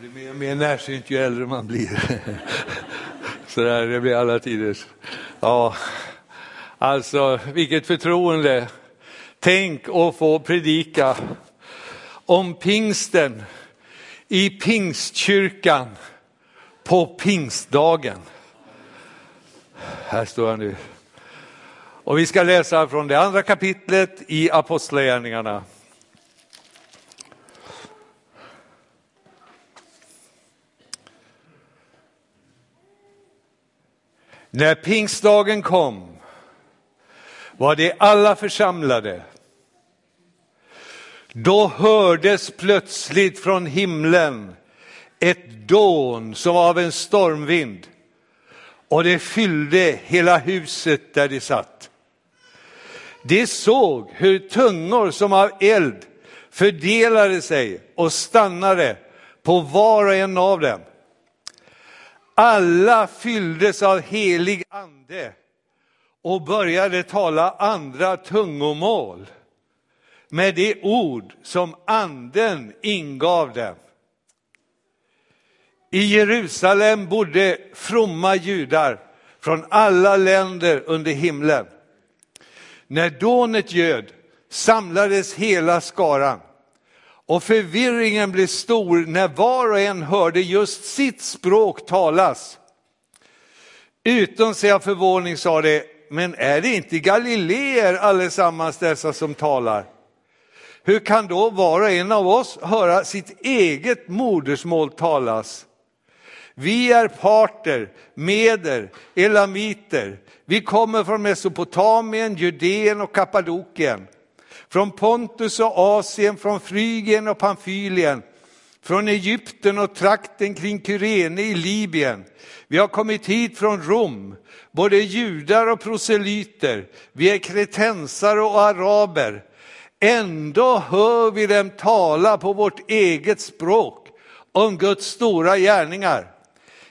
blir mer och mer närsynt ju äldre man blir. Så där, det blir alla tiders. Ja, alltså vilket förtroende. Tänk att få predika om pingsten i pingstkyrkan på pingstdagen. Här står jag nu. Och vi ska läsa från det andra kapitlet i Apostlagärningarna. När pingstdagen kom var de alla församlade. Då hördes plötsligt från himlen ett dån som av en stormvind och det fyllde hela huset där de satt. De såg hur tungor som av eld fördelade sig och stannade på var och en av dem. Alla fylldes av helig ande och började tala andra tungomål med de ord som anden ingav dem. I Jerusalem bodde fromma judar från alla länder under himlen. När dånet ljöd samlades hela skaran och förvirringen blev stor när var och en hörde just sitt språk talas. Utom sig av förvåning sa de, men är det inte galileer allesammans dessa som talar? Hur kan då var och en av oss höra sitt eget modersmål talas? Vi är parter, meder, elamiter. Vi kommer från Mesopotamien, Judeen och Kappadokien från Pontus och Asien, från Frygien och Pamfylien, från Egypten och trakten kring Kyrene i Libyen. Vi har kommit hit från Rom, både judar och proselyter. Vi är kretensare och araber. Ändå hör vi dem tala på vårt eget språk om Guds stora gärningar.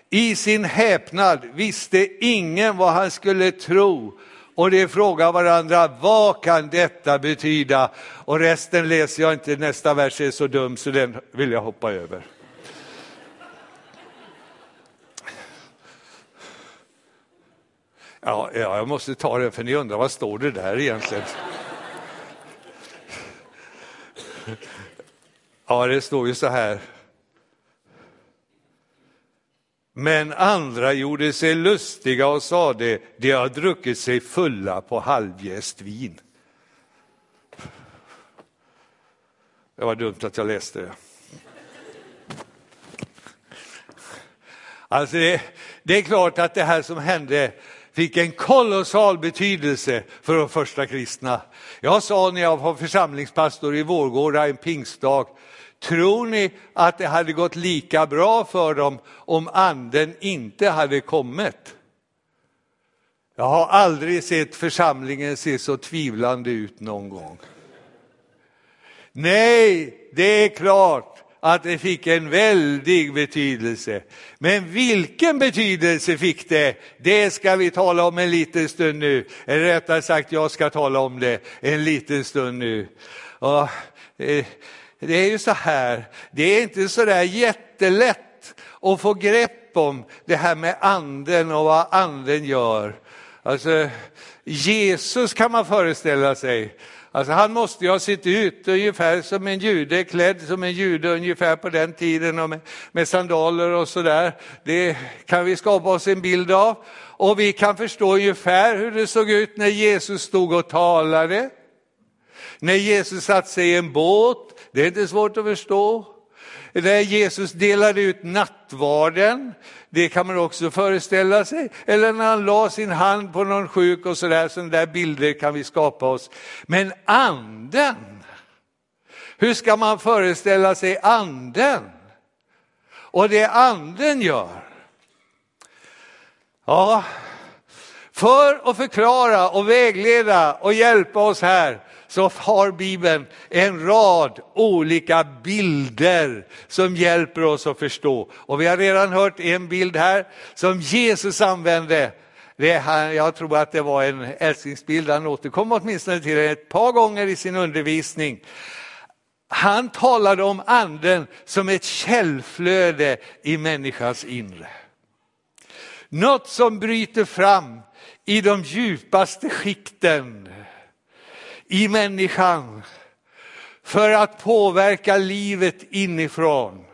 I sin häpnad visste ingen vad han skulle tro och de frågar varandra, vad kan detta betyda? Och resten läser jag inte, nästa vers är så dum så den vill jag hoppa över. Ja, ja, jag måste ta det för ni undrar vad står det där egentligen? Ja, det står ju så här. Men andra gjorde sig lustiga och sade, de har druckit sig fulla på halvjäst vin. Det var dumt att jag läste det. Alltså det, det är klart att det här som hände fick en kolossal betydelse för de första kristna. Jag sa när jag var församlingspastor i Vårgårda en pingstdag, Tror ni att det hade gått lika bra för dem om anden inte hade kommit? Jag har aldrig sett församlingen se så tvivlande ut någon gång. Nej, det är klart att det fick en väldig betydelse. Men vilken betydelse fick det? Det ska vi tala om en liten stund nu. Eller rättare sagt, jag ska tala om det en liten stund nu. Och, eh, det är ju så här, det är inte så där jättelätt att få grepp om det här med anden och vad anden gör. Alltså, Jesus kan man föreställa sig, Alltså han måste ju ha sett ut ungefär som en jude, klädd som en jude ungefär på den tiden och med, med sandaler och sådär. Det kan vi skapa oss en bild av. Och vi kan förstå ungefär hur det såg ut när Jesus stod och talade. När Jesus satt sig i en båt, det är inte svårt att förstå. När Jesus delade ut nattvarden, det kan man också föreställa sig. Eller när han la sin hand på någon sjuk och sådär, sådana där bilder kan vi skapa oss. Men anden, hur ska man föreställa sig anden? Och det anden gör. Ja, för att förklara och vägleda och hjälpa oss här så har Bibeln en rad olika bilder som hjälper oss att förstå. Och vi har redan hört en bild här som Jesus använde. Det här, jag tror att det var en älsklingsbild, han återkom åtminstone till ett par gånger i sin undervisning. Han talade om anden som ett källflöde i människans inre. Något som bryter fram i de djupaste skikten i människan för att påverka livet inifrån.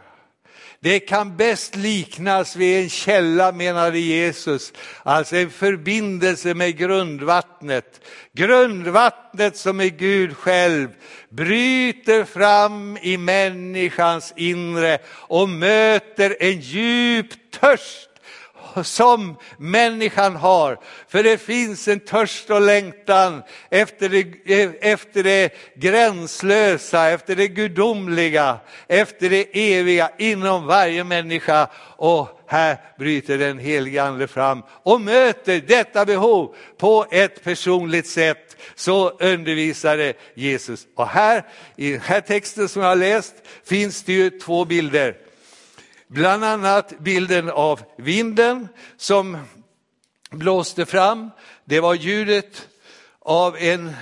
Det kan bäst liknas vid en källa menade Jesus, alltså en förbindelse med grundvattnet. Grundvattnet som är Gud själv bryter fram i människans inre och möter en djup törst som människan har. För det finns en törst och längtan efter det, efter det gränslösa, efter det gudomliga, efter det eviga inom varje människa. Och här bryter den helige ande fram och möter detta behov på ett personligt sätt. Så undervisade Jesus. Och här i den här texten som jag har läst finns det ju två bilder. Bland annat bilden av vinden som blåste fram. Det var ljudet av en,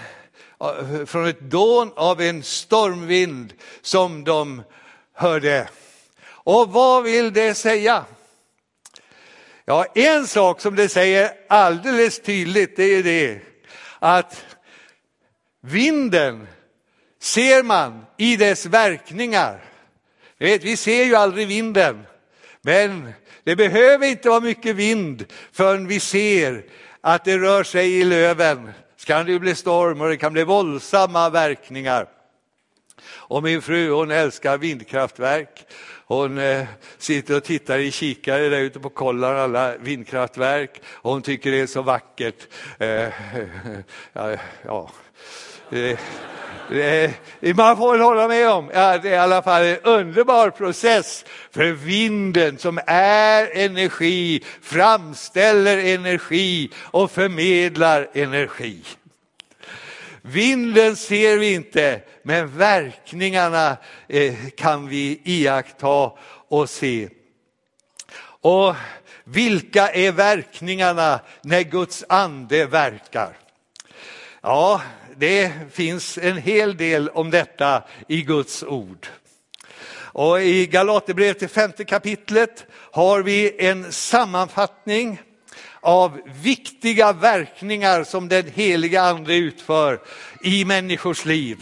från ett dån av en stormvind som de hörde. Och vad vill det säga? Ja, en sak som det säger alldeles tydligt det är det att vinden ser man i dess verkningar. Vet, vi ser ju aldrig vinden, men det behöver inte vara mycket vind förrän vi ser att det rör sig i löven. Så kan det bli storm och det kan bli våldsamma verkningar. Och min fru hon älskar vindkraftverk. Hon eh, sitter och tittar i kikare där ute på kollar alla vindkraftverk. Hon tycker det är så vackert. Eh, ja, Eh, eh, det, det, man får väl hålla med om att det är i alla fall en underbar process. För vinden som är energi framställer energi och förmedlar energi. Vinden ser vi inte, men verkningarna eh, kan vi iaktta och se. Och vilka är verkningarna när Guds ande verkar? Ja, det finns en hel del om detta i Guds ord. Och I Galaterbrevet till femte kapitlet har vi en sammanfattning av viktiga verkningar som den heliga ande utför i människors liv.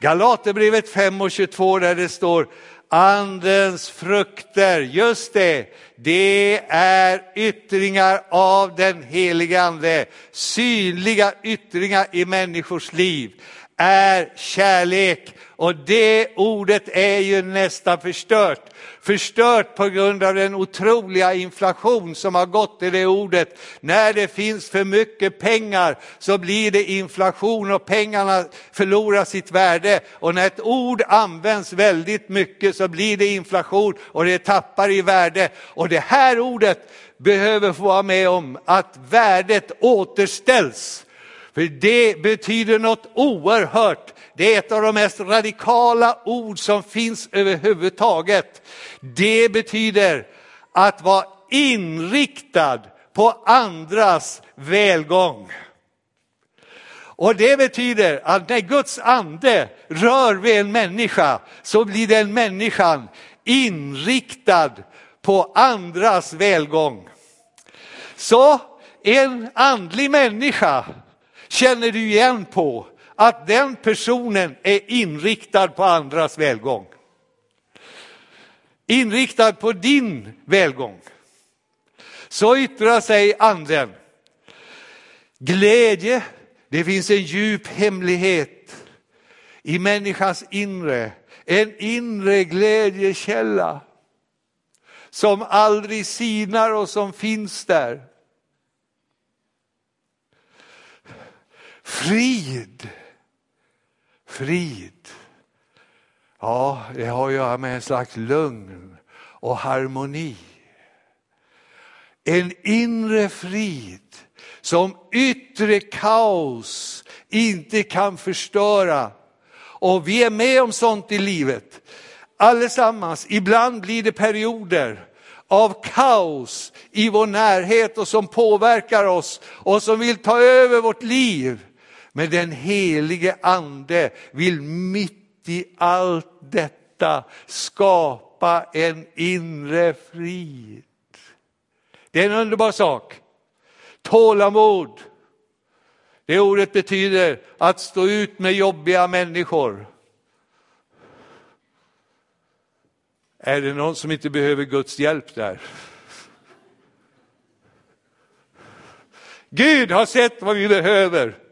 Galaterbrevet 5 och 22 där det står Andens frukter, just det, det är yttringar av den heliga ande. Synliga yttringar i människors liv är kärlek och det ordet är ju nästan förstört. Förstört på grund av den otroliga inflation som har gått i det ordet. När det finns för mycket pengar så blir det inflation och pengarna förlorar sitt värde. Och när ett ord används väldigt mycket så blir det inflation och det tappar i värde. Och det här ordet behöver få vara med om att värdet återställs. För det betyder något oerhört det är ett av de mest radikala ord som finns överhuvudtaget. Det betyder att vara inriktad på andras välgång. Och det betyder att när Guds ande rör vid en människa så blir den människan inriktad på andras välgång. Så en andlig människa känner du igen på att den personen är inriktad på andras välgång. Inriktad på din välgång. Så yttrar sig anden. Glädje, det finns en djup hemlighet i människans inre. En inre glädjekälla som aldrig sinar och som finns där. Frid frid. Ja, det har att göra med en slags lugn och harmoni. En inre frid som yttre kaos inte kan förstöra. Och vi är med om sånt i livet. Allesammans, ibland blir det perioder av kaos i vår närhet och som påverkar oss och som vill ta över vårt liv. Men den helige ande vill mitt i allt detta skapa en inre frid. Det är en underbar sak. Tålamod. Det ordet betyder att stå ut med jobbiga människor. Är det någon som inte behöver Guds hjälp där? Gud har sett vad vi behöver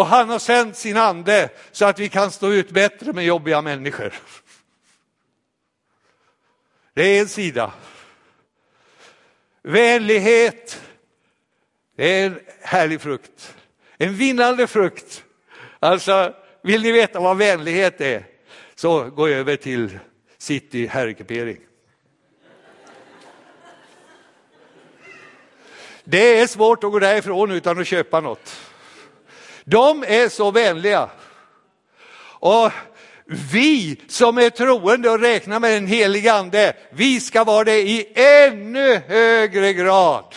och han har sänt sin ande så att vi kan stå ut bättre med jobbiga människor. Det är en sida. Vänlighet, det är en härlig frukt. En vinnande frukt. Alltså, vill ni veta vad vänlighet är? Så gå över till City herrekipering. Det är svårt att gå därifrån utan att köpa något. De är så vänliga. Och vi som är troende och räknar med den helige ande, vi ska vara det i ännu högre grad.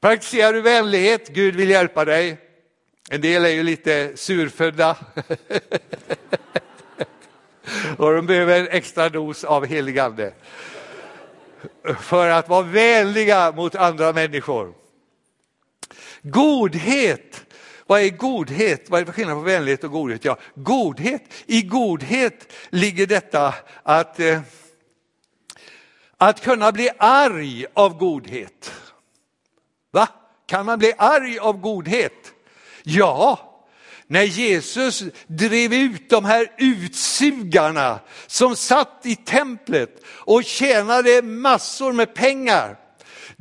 Praktiserar du vänlighet, Gud vill hjälpa dig. En del är ju lite surfödda. och de behöver en extra dos av helig ande. För att vara vänliga mot andra människor. Godhet. Vad är godhet? Vad är för skillnad på vänlighet och godhet? Ja, godhet. I godhet ligger detta att, eh, att kunna bli arg av godhet. Va? Kan man bli arg av godhet? Ja, när Jesus drev ut de här utsugarna som satt i templet och tjänade massor med pengar.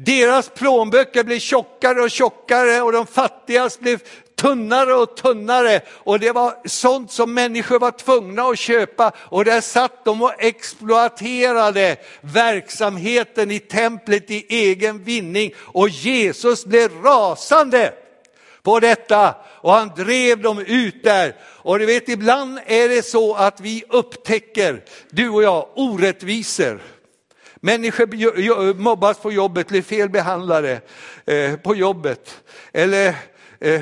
Deras plånböcker blev tjockare och tjockare och de fattigas blev tunnare och tunnare och det var sånt som människor var tvungna att köpa och där satt de och exploaterade verksamheten i templet i egen vinning och Jesus blev rasande på detta och han drev dem ut där. Och du vet, ibland är det så att vi upptäcker, du och jag, orättvisor. Människor mobbas på jobbet, blir felbehandlade eh, på jobbet. Eller eh,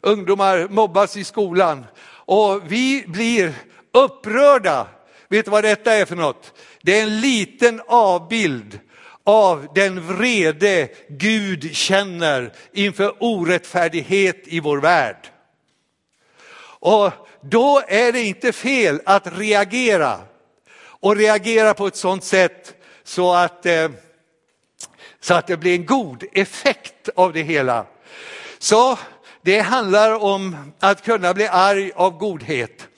ungdomar mobbas i skolan. Och vi blir upprörda. Vet du vad detta är för något? Det är en liten avbild av den vrede Gud känner inför orättfärdighet i vår värld. Och då är det inte fel att reagera och reagera på ett sådant sätt så att, eh, så att det blir en god effekt av det hela. Så det handlar om att kunna bli arg av godhet.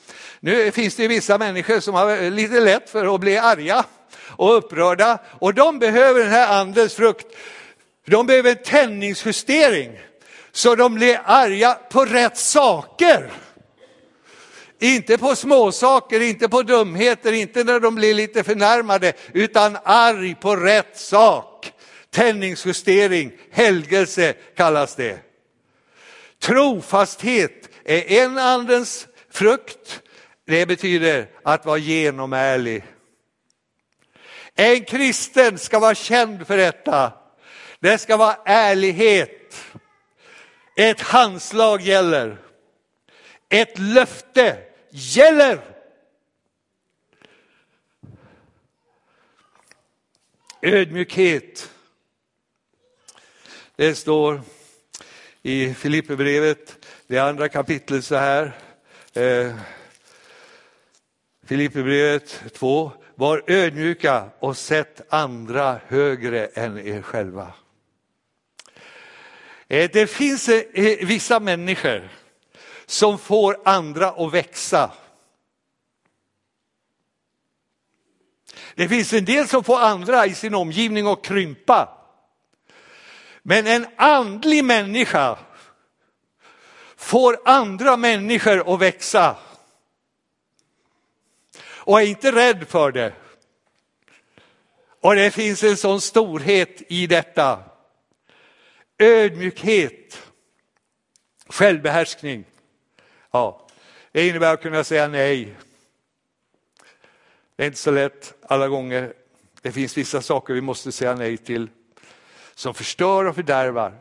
Nu finns det vissa människor som har lite lätt för att bli arga och upprörda och de behöver den här andens frukt. De behöver en tändningsjustering så de blir arga på rätt saker. Inte på småsaker, inte på dumheter, inte när de blir lite förnärmade, utan arg på rätt sak. Tändningsjustering, helgelse kallas det. Trofasthet är en andens frukt. Det betyder att vara genomärlig. En kristen ska vara känd för detta. Det ska vara ärlighet. Ett handslag gäller. Ett löfte gäller. Ödmjukhet. Det står i Filipperbrevet, det andra kapitlet så här. Eh, Filipperbrevet 2. Var ödmjuka och sätt andra högre än er själva. Eh, det finns eh, vissa människor som får andra att växa. Det finns en del som får andra i sin omgivning att krympa. Men en andlig människa får andra människor att växa. Och är inte rädd för det. Och det finns en sån storhet i detta. Ödmjukhet, självbehärskning. Ja, det innebär att kunna säga nej. Det är inte så lätt alla gånger. Det finns vissa saker vi måste säga nej till som förstör och fördärvar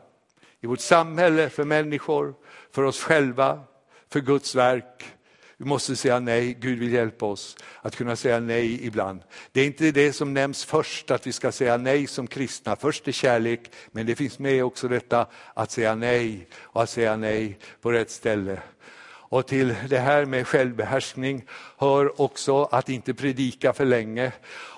i vårt samhälle, för människor, för oss själva, för Guds verk. Vi måste säga nej, Gud vill hjälpa oss att kunna säga nej ibland. Det är inte det som nämns först, att vi ska säga nej som kristna. Först är kärlek, men det finns med också detta att säga nej och att säga nej på rätt ställe. Och till det här med självbehärskning hör också att inte predika för länge.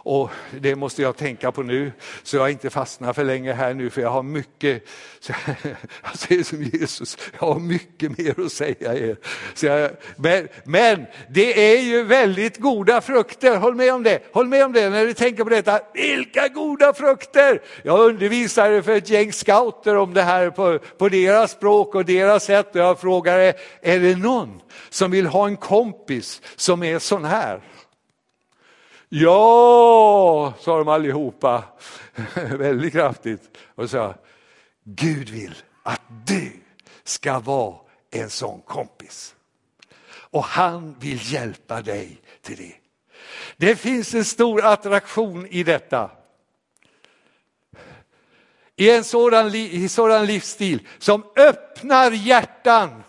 Och Det måste jag tänka på nu, så jag inte fastnar för länge här nu, för jag har mycket, jag säger som Jesus, jag har mycket mer att säga er. Jag, men, men det är ju väldigt goda frukter, håll med om det. Håll med om det när du tänker på detta. Vilka goda frukter! Jag undervisade för ett gäng scouter om det här på, på deras språk och deras sätt och jag frågade, är det någon som vill ha en kompis som är sån här? Ja, sa de allihopa, väldigt kraftigt. Och sa, Gud vill att du ska vara en sån kompis. Och han vill hjälpa dig till det. Det finns en stor attraktion i detta. I en sådan, i sådan livsstil som öppnar hjärtan.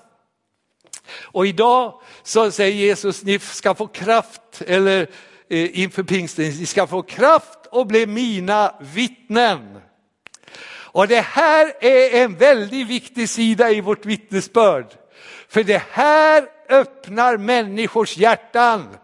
Och idag så säger Jesus, ni ska få kraft, eller Eh, inför pingsten, ni ska få kraft och bli mina vittnen. Och det här är en väldigt viktig sida i vårt vittnesbörd. För det här öppnar människors hjärtan.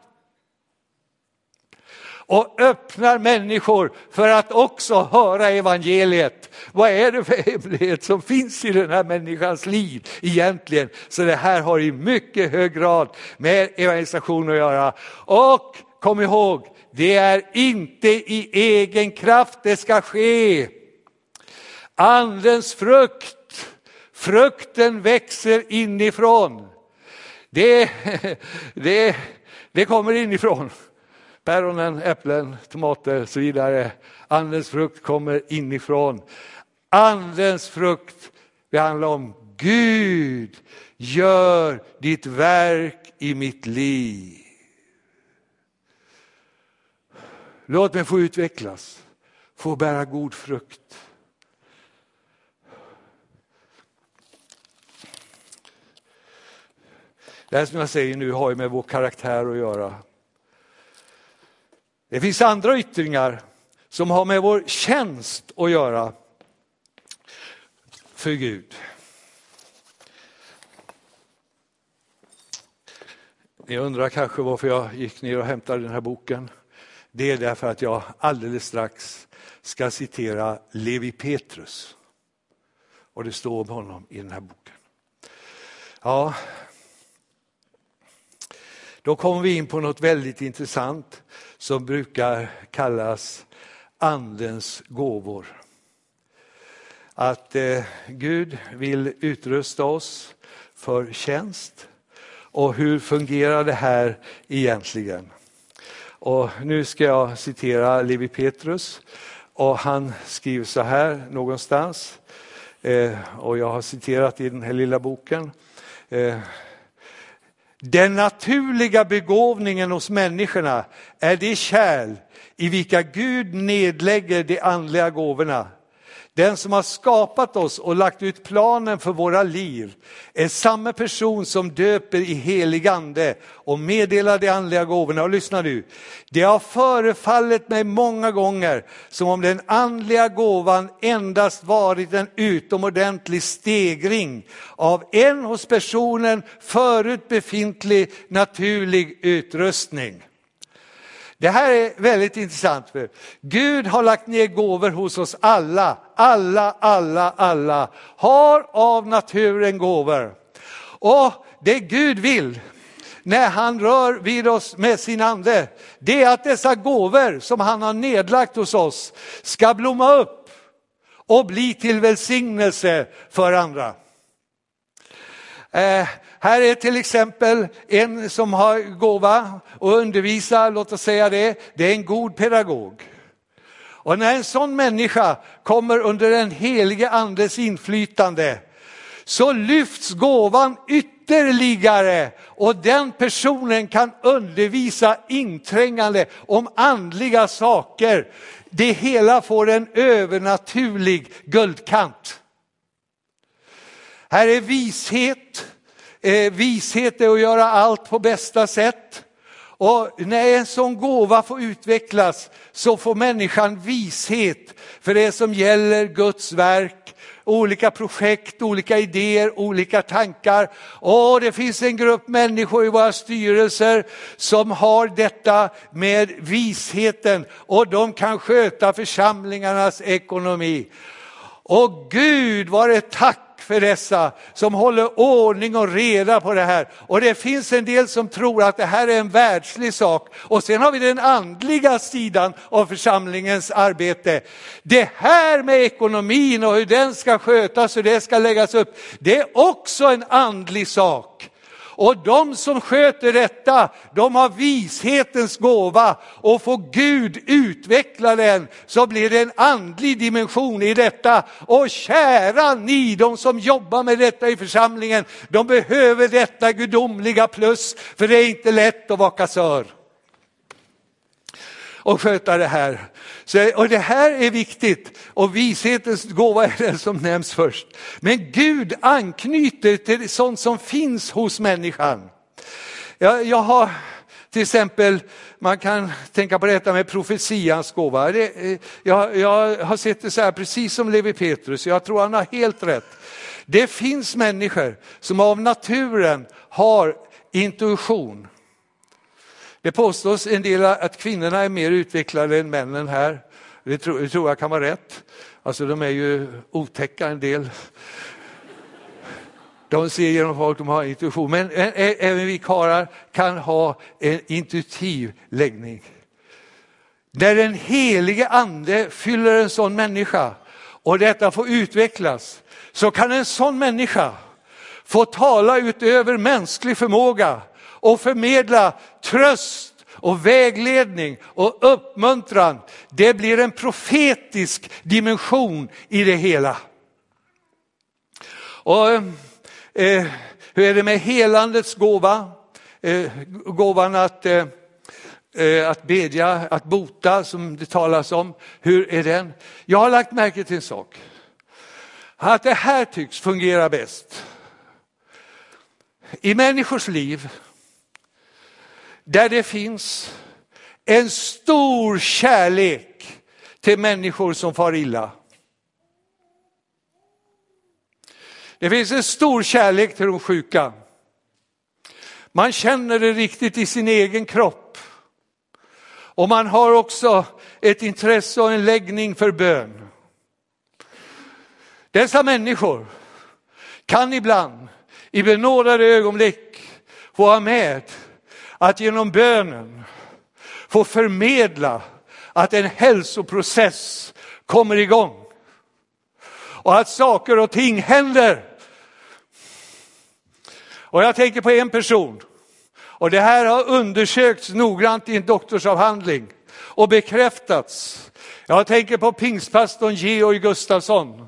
Och öppnar människor för att också höra evangeliet. Vad är det för hemlighet som finns i den här människans liv egentligen? Så det här har i mycket hög grad med evangelisation att göra. Och Kom ihåg, det är inte i egen kraft det ska ske. Andens frukt, frukten växer inifrån. Det, det, det kommer inifrån. Päronen, äpplen, tomater och så vidare. Andens frukt kommer inifrån. Andens frukt, det handlar om Gud, gör ditt verk i mitt liv. Låt mig få utvecklas, få bära god frukt. Det här som jag säger nu har ju med vår karaktär att göra. Det finns andra yttringar som har med vår tjänst att göra för Gud. Ni undrar kanske varför jag gick ner och hämtade den här boken. Det är därför att jag alldeles strax ska citera Levi Petrus. Och det står om honom i den här boken. Ja, då kommer vi in på något väldigt intressant som brukar kallas andens gåvor. Att eh, Gud vill utrusta oss för tjänst. Och hur fungerar det här egentligen? Och nu ska jag citera Levi Petrus och han skriver så här någonstans. Eh, och jag har citerat i den här lilla boken. Eh, den naturliga begåvningen hos människorna är det kärl i vilka Gud nedlägger de andliga gåvorna. Den som har skapat oss och lagt ut planen för våra liv är samma person som döper i helig ande och meddelar de andliga gåvorna. Och lyssna nu, det har förefallit mig många gånger som om den andliga gåvan endast varit en utomordentlig stegring av en hos personen förut befintlig naturlig utrustning. Det här är väldigt intressant. För Gud har lagt ner gåvor hos oss alla, alla, alla, alla har av naturen gåvor. Och det Gud vill när han rör vid oss med sin ande, det är att dessa gåvor som han har nedlagt hos oss ska blomma upp och bli till välsignelse för andra. Eh, här är till exempel en som har gåva och undervisa, låt oss säga det, det är en god pedagog. Och när en sån människa kommer under den helige andes inflytande så lyfts gåvan ytterligare och den personen kan undervisa inträngande om andliga saker. Det hela får en övernaturlig guldkant. Här är vishet, eh, vishet är att göra allt på bästa sätt. Och när en sån gåva får utvecklas så får människan vishet för det som gäller Guds verk, olika projekt, olika idéer, olika tankar. Och det finns en grupp människor i våra styrelser som har detta med visheten och de kan sköta församlingarnas ekonomi. Och Gud var det tack för dessa som håller ordning och reda på det här. Och det finns en del som tror att det här är en världslig sak. Och sen har vi den andliga sidan av församlingens arbete. Det här med ekonomin och hur den ska skötas hur det ska läggas upp, det är också en andlig sak. Och de som sköter detta, de har vishetens gåva och får Gud utveckla den så blir det en andlig dimension i detta. Och kära ni, de som jobbar med detta i församlingen, de behöver detta gudomliga plus, för det är inte lätt att vara kassör och sköta det här. Så, och det här är viktigt och vishetens gåva är den som nämns först. Men Gud anknyter till sånt som finns hos människan. Jag, jag har till exempel, man kan tänka på detta med profetians gåva. Det, eh, jag, jag har sett det så här, precis som Levi Petrus, jag tror han har helt rätt. Det finns människor som av naturen har intuition. Det påstås en del att kvinnorna är mer utvecklade än männen här. Det tror, det tror jag kan vara rätt. Alltså de är ju otäcka en del. De ser genom folk, de har intuition. Men även vi karlar kan ha en intuitiv läggning. När den helige ande fyller en sån människa och detta får utvecklas så kan en sån människa få tala utöver mänsklig förmåga och förmedla tröst och vägledning och uppmuntran. Det blir en profetisk dimension i det hela. Och eh, Hur är det med helandets gåva? Eh, gåvan att, eh, eh, att bedja, att bota som det talas om. Hur är den? Jag har lagt märke till en sak. Att det här tycks fungera bäst. I människors liv där det finns en stor kärlek till människor som far illa. Det finns en stor kärlek till de sjuka. Man känner det riktigt i sin egen kropp. Och man har också ett intresse och en läggning för bön. Dessa människor kan ibland i benådade ögonblick få vara med att genom bönen få förmedla att en hälsoprocess kommer igång. Och att saker och ting händer. Och jag tänker på en person. Och det här har undersökts noggrant i en doktorsavhandling och bekräftats. Jag tänker på pingstpastorn Georg Gustafsson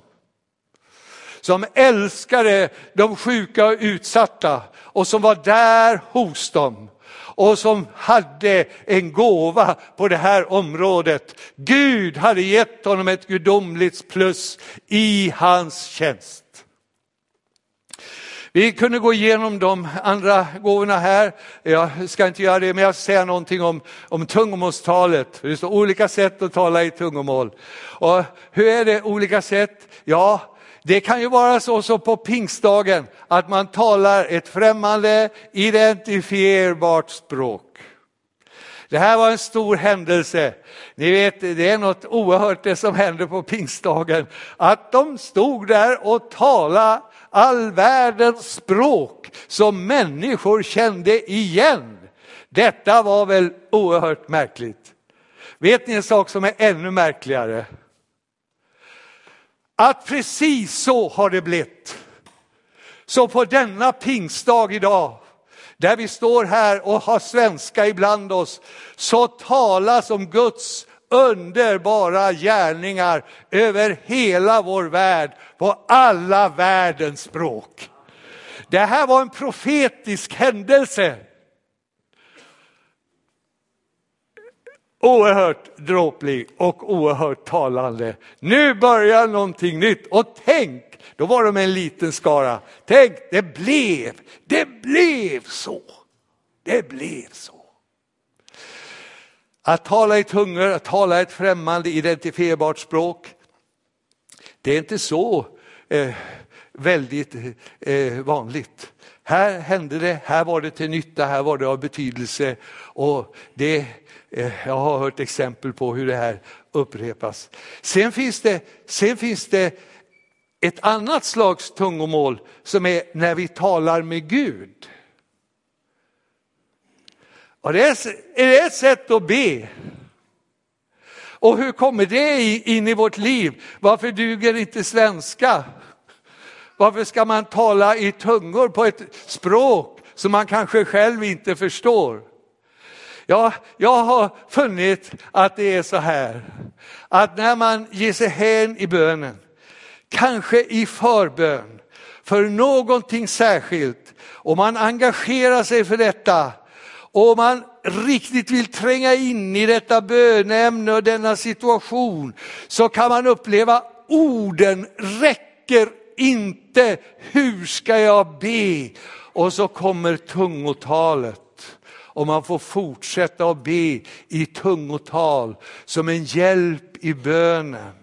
som älskade de sjuka och utsatta och som var där hos dem och som hade en gåva på det här området. Gud hade gett honom ett gudomligt plus i hans tjänst. Vi kunde gå igenom de andra gåvorna här. Jag ska inte göra det, men jag ska säga någonting om, om tungomålstalet. Det står olika sätt att tala i tungomål. Och hur är det olika sätt? Ja, det kan ju vara så, som på pingstdagen att man talar ett främmande identifierbart språk. Det här var en stor händelse. Ni vet, det är något oerhört det som händer på pingstdagen. Att de stod där och talade all världens språk som människor kände igen. Detta var väl oerhört märkligt. Vet ni en sak som är ännu märkligare? Att precis så har det blivit. Så på denna pingstdag idag, där vi står här och har svenska ibland oss, så talas om Guds underbara gärningar över hela vår värld på alla världens språk. Det här var en profetisk händelse. Oerhört dråplig och oerhört talande. Nu börjar någonting nytt och tänk Då var de en liten skara. Tänk, det blev, det blev så. Det blev så. Att tala i tungor, att tala ett främmande identifierbart språk, det är inte så eh, väldigt eh, vanligt. Här hände det, här var det till nytta, här var det av betydelse. Och det, eh, jag har hört exempel på hur det här upprepas. Sen finns det, sen finns det ett annat slags tungomål som är när vi talar med Gud. Och det är, är det ett sätt att be. Och hur kommer det in i vårt liv? Varför duger inte svenska? Varför ska man tala i tungor på ett språk som man kanske själv inte förstår? Ja, jag har funnit att det är så här, att när man ger sig hän i bönen, kanske i förbön, för någonting särskilt, och man engagerar sig för detta, och man riktigt vill tränga in i detta bönämne och denna situation, så kan man uppleva orden räcker inte, hur ska jag be? Och så kommer tungotalet och man får fortsätta att be i tungotal som en hjälp i bönen.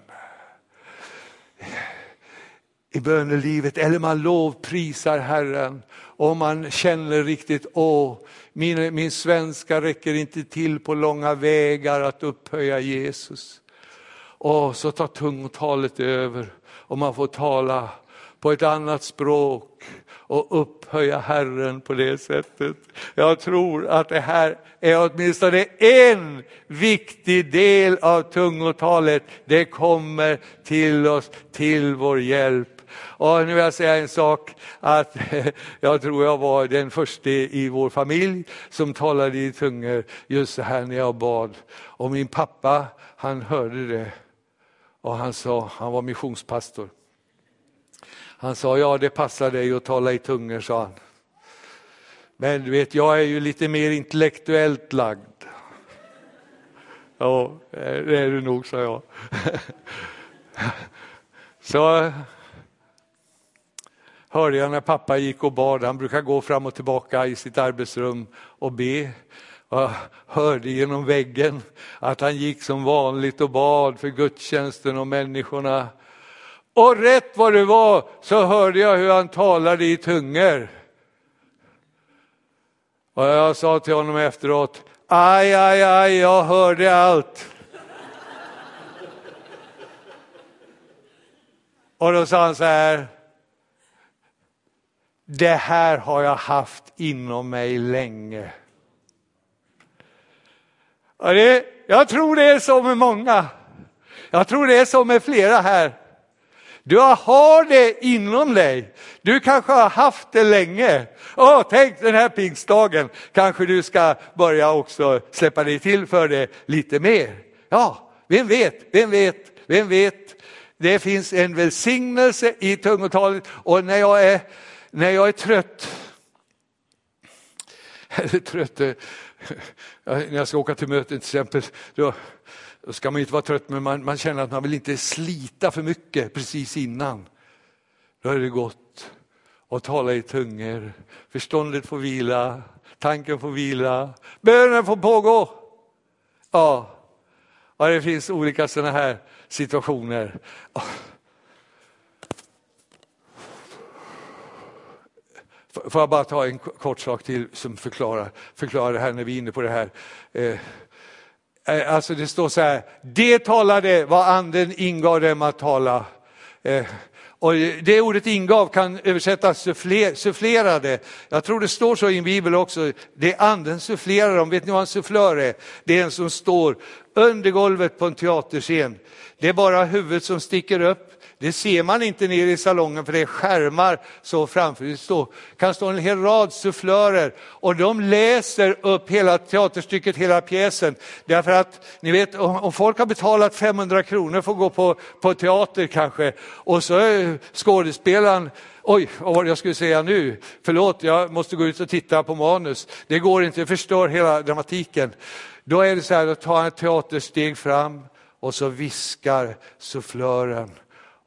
I bönelivet, eller man lovprisar Herren och man känner riktigt, åh, min, min svenska räcker inte till på långa vägar att upphöja Jesus. Och så tar tungotalet över och man får tala på ett annat språk och upphöja Herren på det sättet. Jag tror att det här är åtminstone en viktig del av tungotalet. Det kommer till oss, till vår hjälp. Och nu vill jag säga en sak, att jag tror jag var den första i vår familj som talade i tungor just så här när jag bad. Och min pappa, han hörde det och han sa, han var missionspastor. Han sa, ja det passar dig att tala i tungor, sa han. Men du vet, jag är ju lite mer intellektuellt lagd. Ja, det är du nog, sa jag. Så hörde jag när pappa gick och bad, han brukar gå fram och tillbaka i sitt arbetsrum och be. Jag hörde genom väggen att han gick som vanligt och bad för gudstjänsten och människorna. Och rätt vad det var så hörde jag hur han talade i tungor. Och jag sa till honom efteråt, aj, aj, aj, jag hörde allt. Och då sa han så här, det här har jag haft inom mig länge. Och det, jag tror det är så med många. Jag tror det är så med flera här. Du har det inom dig. Du kanske har haft det länge. Åh, tänk den här pingstdagen, kanske du ska börja också släppa dig till för det lite mer. Ja, vem vet, vem vet, vem vet. Det finns en välsignelse i tungotalet och när jag är, när jag är trött, eller trött, eh, när jag ska åka till möten till exempel, då, då ska man inte vara trött, men man, man känner att man vill inte slita för mycket precis innan. Då är det gott att tala i tungor. Förståndet får vila, tanken får vila, bönen får pågå. Ja, ja det finns olika sådana här situationer. Får jag bara ta en kort sak till som förklarar, förklarar det här när vi är inne på det här. Eh, Eh, alltså det står så här, det talade vad anden ingav dem att tala. Eh, och det ordet ingav kan översättas sufflerade. Jag tror det står så i en bibel också. Det är anden sufflerar dem. Vet ni vad en sufflör är? Det är en som står under golvet på en teaterscen. Det är bara huvudet som sticker upp. Det ser man inte nere i salongen för det är skärmar så framför. Det står, kan stå en hel rad sufflörer och de läser upp hela teaterstycket, hela pjäsen. Därför att ni vet om folk har betalat 500 kronor för att gå på, på teater kanske och så är skådespelaren Oj, vad var det jag skulle säga nu? Förlåt, jag måste gå ut och titta på manus. Det går inte, det förstör hela dramatiken. Då är det så här, då tar han ett teatersteg fram och så viskar sufflören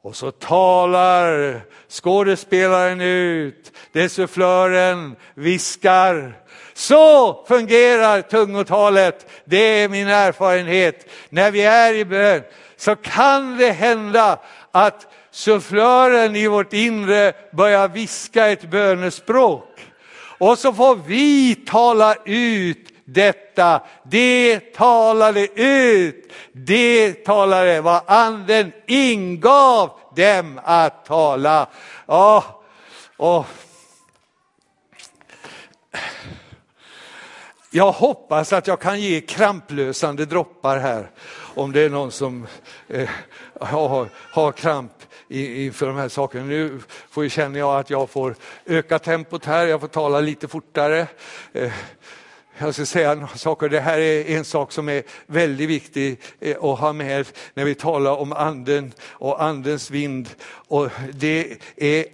och så talar skådespelaren ut, desufflören viskar. Så fungerar tungotalet, det är min erfarenhet. När vi är i bön så kan det hända att sufflören i vårt inre börjar viska ett bönespråk. Och så får vi tala ut detta. Det talade ut, det talade vad anden ingav dem att tala. Oh, oh. Jag hoppas att jag kan ge kramplösande droppar här om det är någon som eh, har, har kramp inför de här sakerna. Nu får, känner jag att jag får öka tempot här, jag får tala lite fortare. Eh, jag ska säga några saker. Det här är en sak som är väldigt viktig eh, att ha med när vi talar om anden och andens vind. Och det är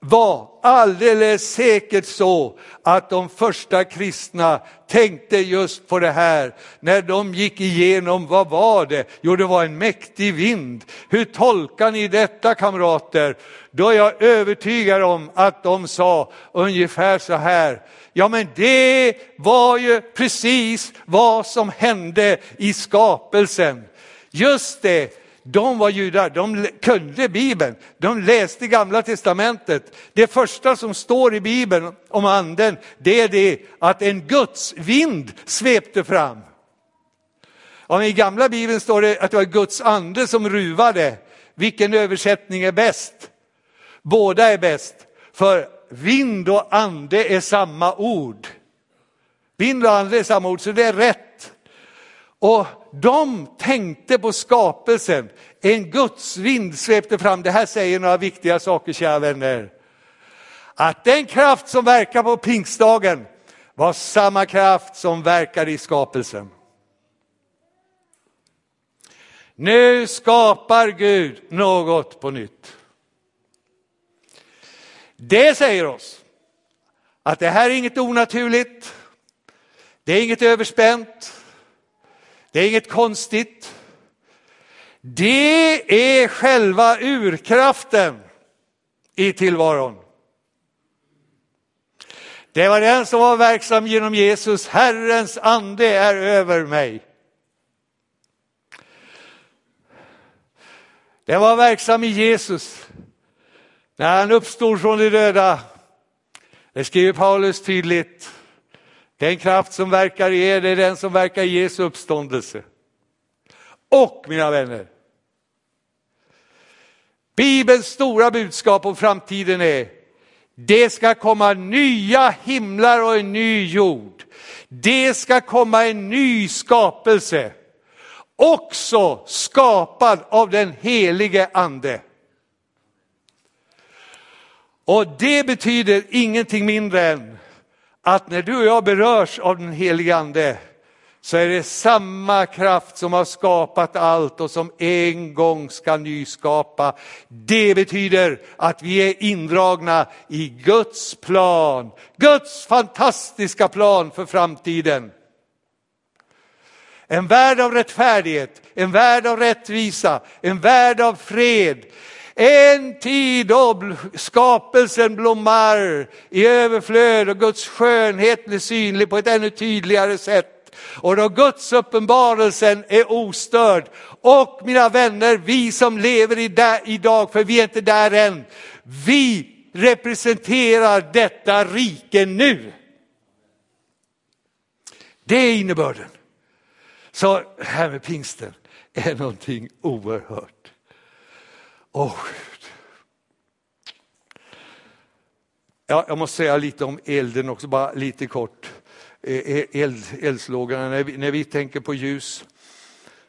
var alldeles säkert så att de första kristna tänkte just på det här när de gick igenom, vad var det? Jo, det var en mäktig vind. Hur tolkar ni detta kamrater? Då är jag övertygad om att de sa ungefär så här. Ja, men det var ju precis vad som hände i skapelsen. Just det, de var judar, de kunde Bibeln, de läste gamla testamentet. Det första som står i Bibeln om anden, det är det att en Guds vind svepte fram. Och I gamla Bibeln står det att det var Guds ande som ruvade. Vilken översättning är bäst? Båda är bäst, för vind och ande är samma ord. Vind och ande är samma ord, så det är rätt. Och de tänkte på skapelsen. En Guds vind svepte fram. Det här säger några viktiga saker, kära vänner. Att den kraft som verkar på pingstdagen var samma kraft som verkar i skapelsen. Nu skapar Gud något på nytt. Det säger oss att det här är inget onaturligt. Det är inget överspänt. Det är inget konstigt. Det är själva urkraften i tillvaron. Det var den som var verksam genom Jesus. Herrens ande är över mig. Den var verksam i Jesus när han uppstod från de döda. Det skriver Paulus tydligt. Den kraft som verkar i er, det är den som verkar i Jesu uppståndelse. Och mina vänner, Bibelns stora budskap om framtiden är, det ska komma nya himlar och en ny jord. Det ska komma en ny skapelse, också skapad av den helige ande. Och det betyder ingenting mindre än att när du och jag berörs av den helige ande så är det samma kraft som har skapat allt och som en gång ska nyskapa. Det betyder att vi är indragna i Guds plan, Guds fantastiska plan för framtiden. En värld av rättfärdighet, en värld av rättvisa, en värld av fred, en tid då skapelsen blommar i överflöd och Guds skönhet blir synlig på ett ännu tydligare sätt. Och då Guds uppenbarelsen är ostörd. Och mina vänner, vi som lever idag, för vi är inte där än, vi representerar detta rike nu. Det är innebörden. Så här med pingsten är någonting oerhört. Åh, oh, ja, jag måste säga lite om elden också, bara lite kort. Eh, eh, eld, eldslågorna, när vi, när vi tänker på ljus,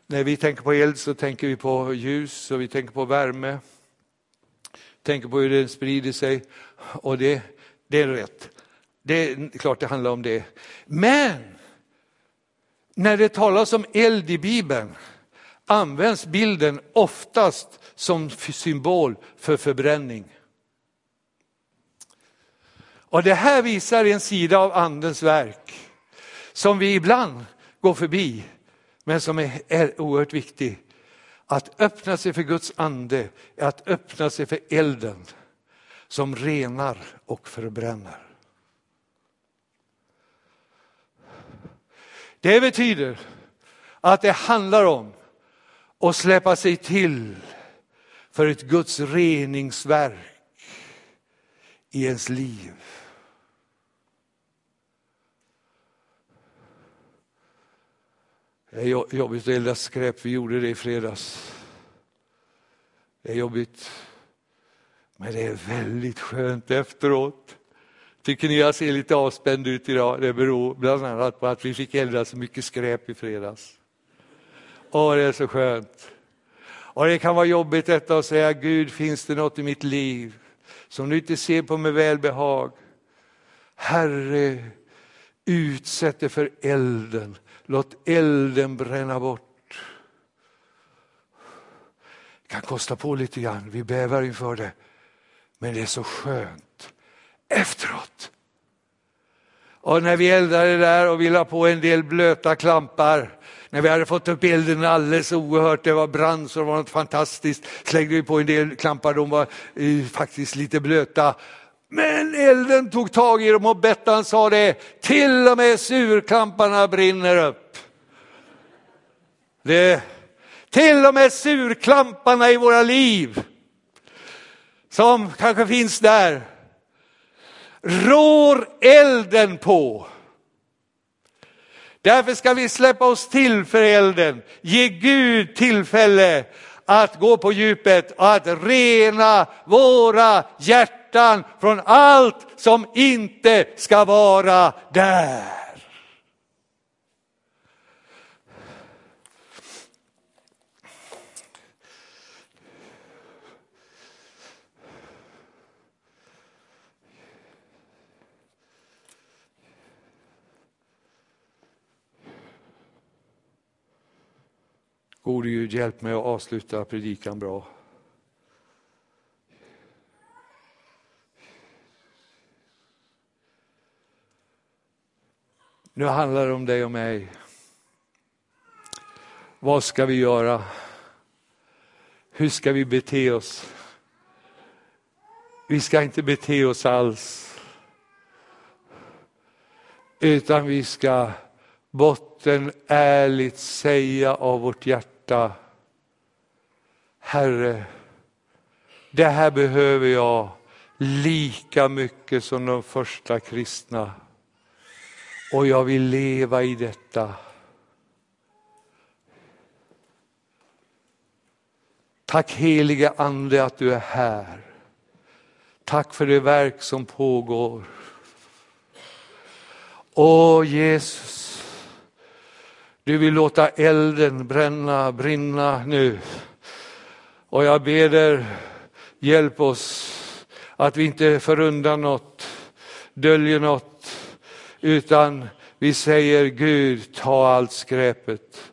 när vi tänker på eld så tänker vi på ljus och vi tänker på värme. Tänker på hur den sprider sig och det, det är rätt. Det är klart det handlar om det. Men när det talas om eld i Bibeln används bilden oftast som symbol för förbränning. Och det här visar en sida av andens verk som vi ibland går förbi, men som är, är oerhört viktig. Att öppna sig för Guds ande är att öppna sig för elden som renar och förbränner. Det betyder att det handlar om att släppa sig till för ett Guds reningsverk i ens liv. Det är jobbigt att elda skräp, vi gjorde det i fredags. Det är jobbigt, men det är väldigt skönt efteråt. Tycker ni jag ser lite avspänd ut idag? Det beror bland annat på att vi fick elda så mycket skräp i fredags. Åh, det är så skönt. Och det kan vara jobbigt detta att säga, Gud finns det något i mitt liv som du inte ser på med välbehag? Herre, utsätt det för elden, låt elden bränna bort. Det kan kosta på lite grann, vi bävar inför det, men det är så skönt efteråt. Och när vi eldade där och vi la på en del blöta klampar, när vi hade fått upp elden alldeles oerhört, det var brand så det var något fantastiskt, slängde vi på en del klampar, de var eh, faktiskt lite blöta. Men elden tog tag i dem och Bettan sa det, till och med surklamparna brinner upp. Det, till och med surklamparna i våra liv, som kanske finns där, rår elden på. Därför ska vi släppa oss till för elden, ge Gud tillfälle att gå på djupet och att rena våra hjärtan från allt som inte ska vara där. Gode Gud, hjälp mig att avsluta predikan bra. Nu handlar det om dig och mig. Vad ska vi göra? Hur ska vi bete oss? Vi ska inte bete oss alls. Utan vi ska botten ärligt säga av vårt hjärta hjärta. Herre, det här behöver jag lika mycket som de första kristna. Och jag vill leva i detta. Tack helige Ande att du är här. Tack för det verk som pågår. Åh Jesus, du vill låta elden bränna, brinna nu. Och jag ber dig, hjälp oss att vi inte förundrar något, döljer något, utan vi säger Gud, ta allt skräpet.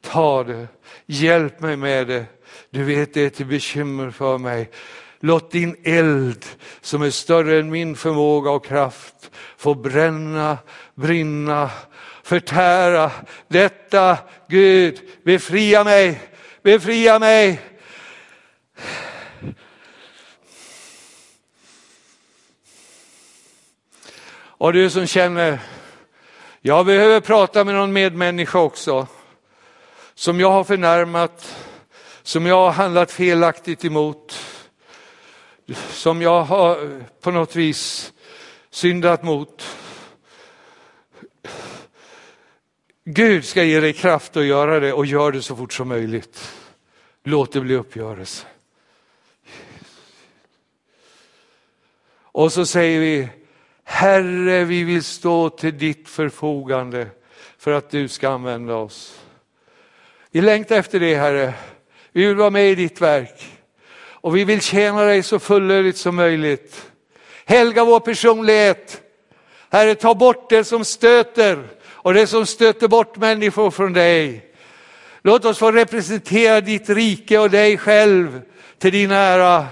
Ta det, hjälp mig med det. Du vet det är till bekymmer för mig. Låt din eld som är större än min förmåga och kraft få bränna, brinna förtära detta. Gud, befria mig, befria mig. Och du som känner, jag behöver prata med någon medmänniska också, som jag har förnärmat, som jag har handlat felaktigt emot, som jag har på något vis syndat mot. Gud ska ge dig kraft att göra det och gör det så fort som möjligt. Låt det bli uppgörelse. Och så säger vi, Herre vi vill stå till ditt förfogande för att du ska använda oss. Vi längtar efter det Herre. Vi vill vara med i ditt verk och vi vill tjäna dig så fullödigt som möjligt. Helga vår personlighet. Herre ta bort det som stöter och det som stöter bort människor från dig. Låt oss få representera ditt rike och dig själv till din ära.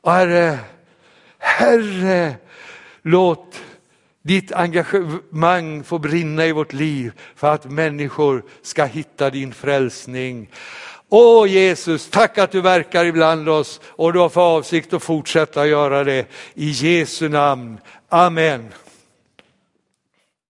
Och Herre, Herre, låt ditt engagemang få brinna i vårt liv för att människor ska hitta din frälsning. Åh Jesus, tack att du verkar ibland oss och du har för avsikt att fortsätta göra det. I Jesu namn. Amen.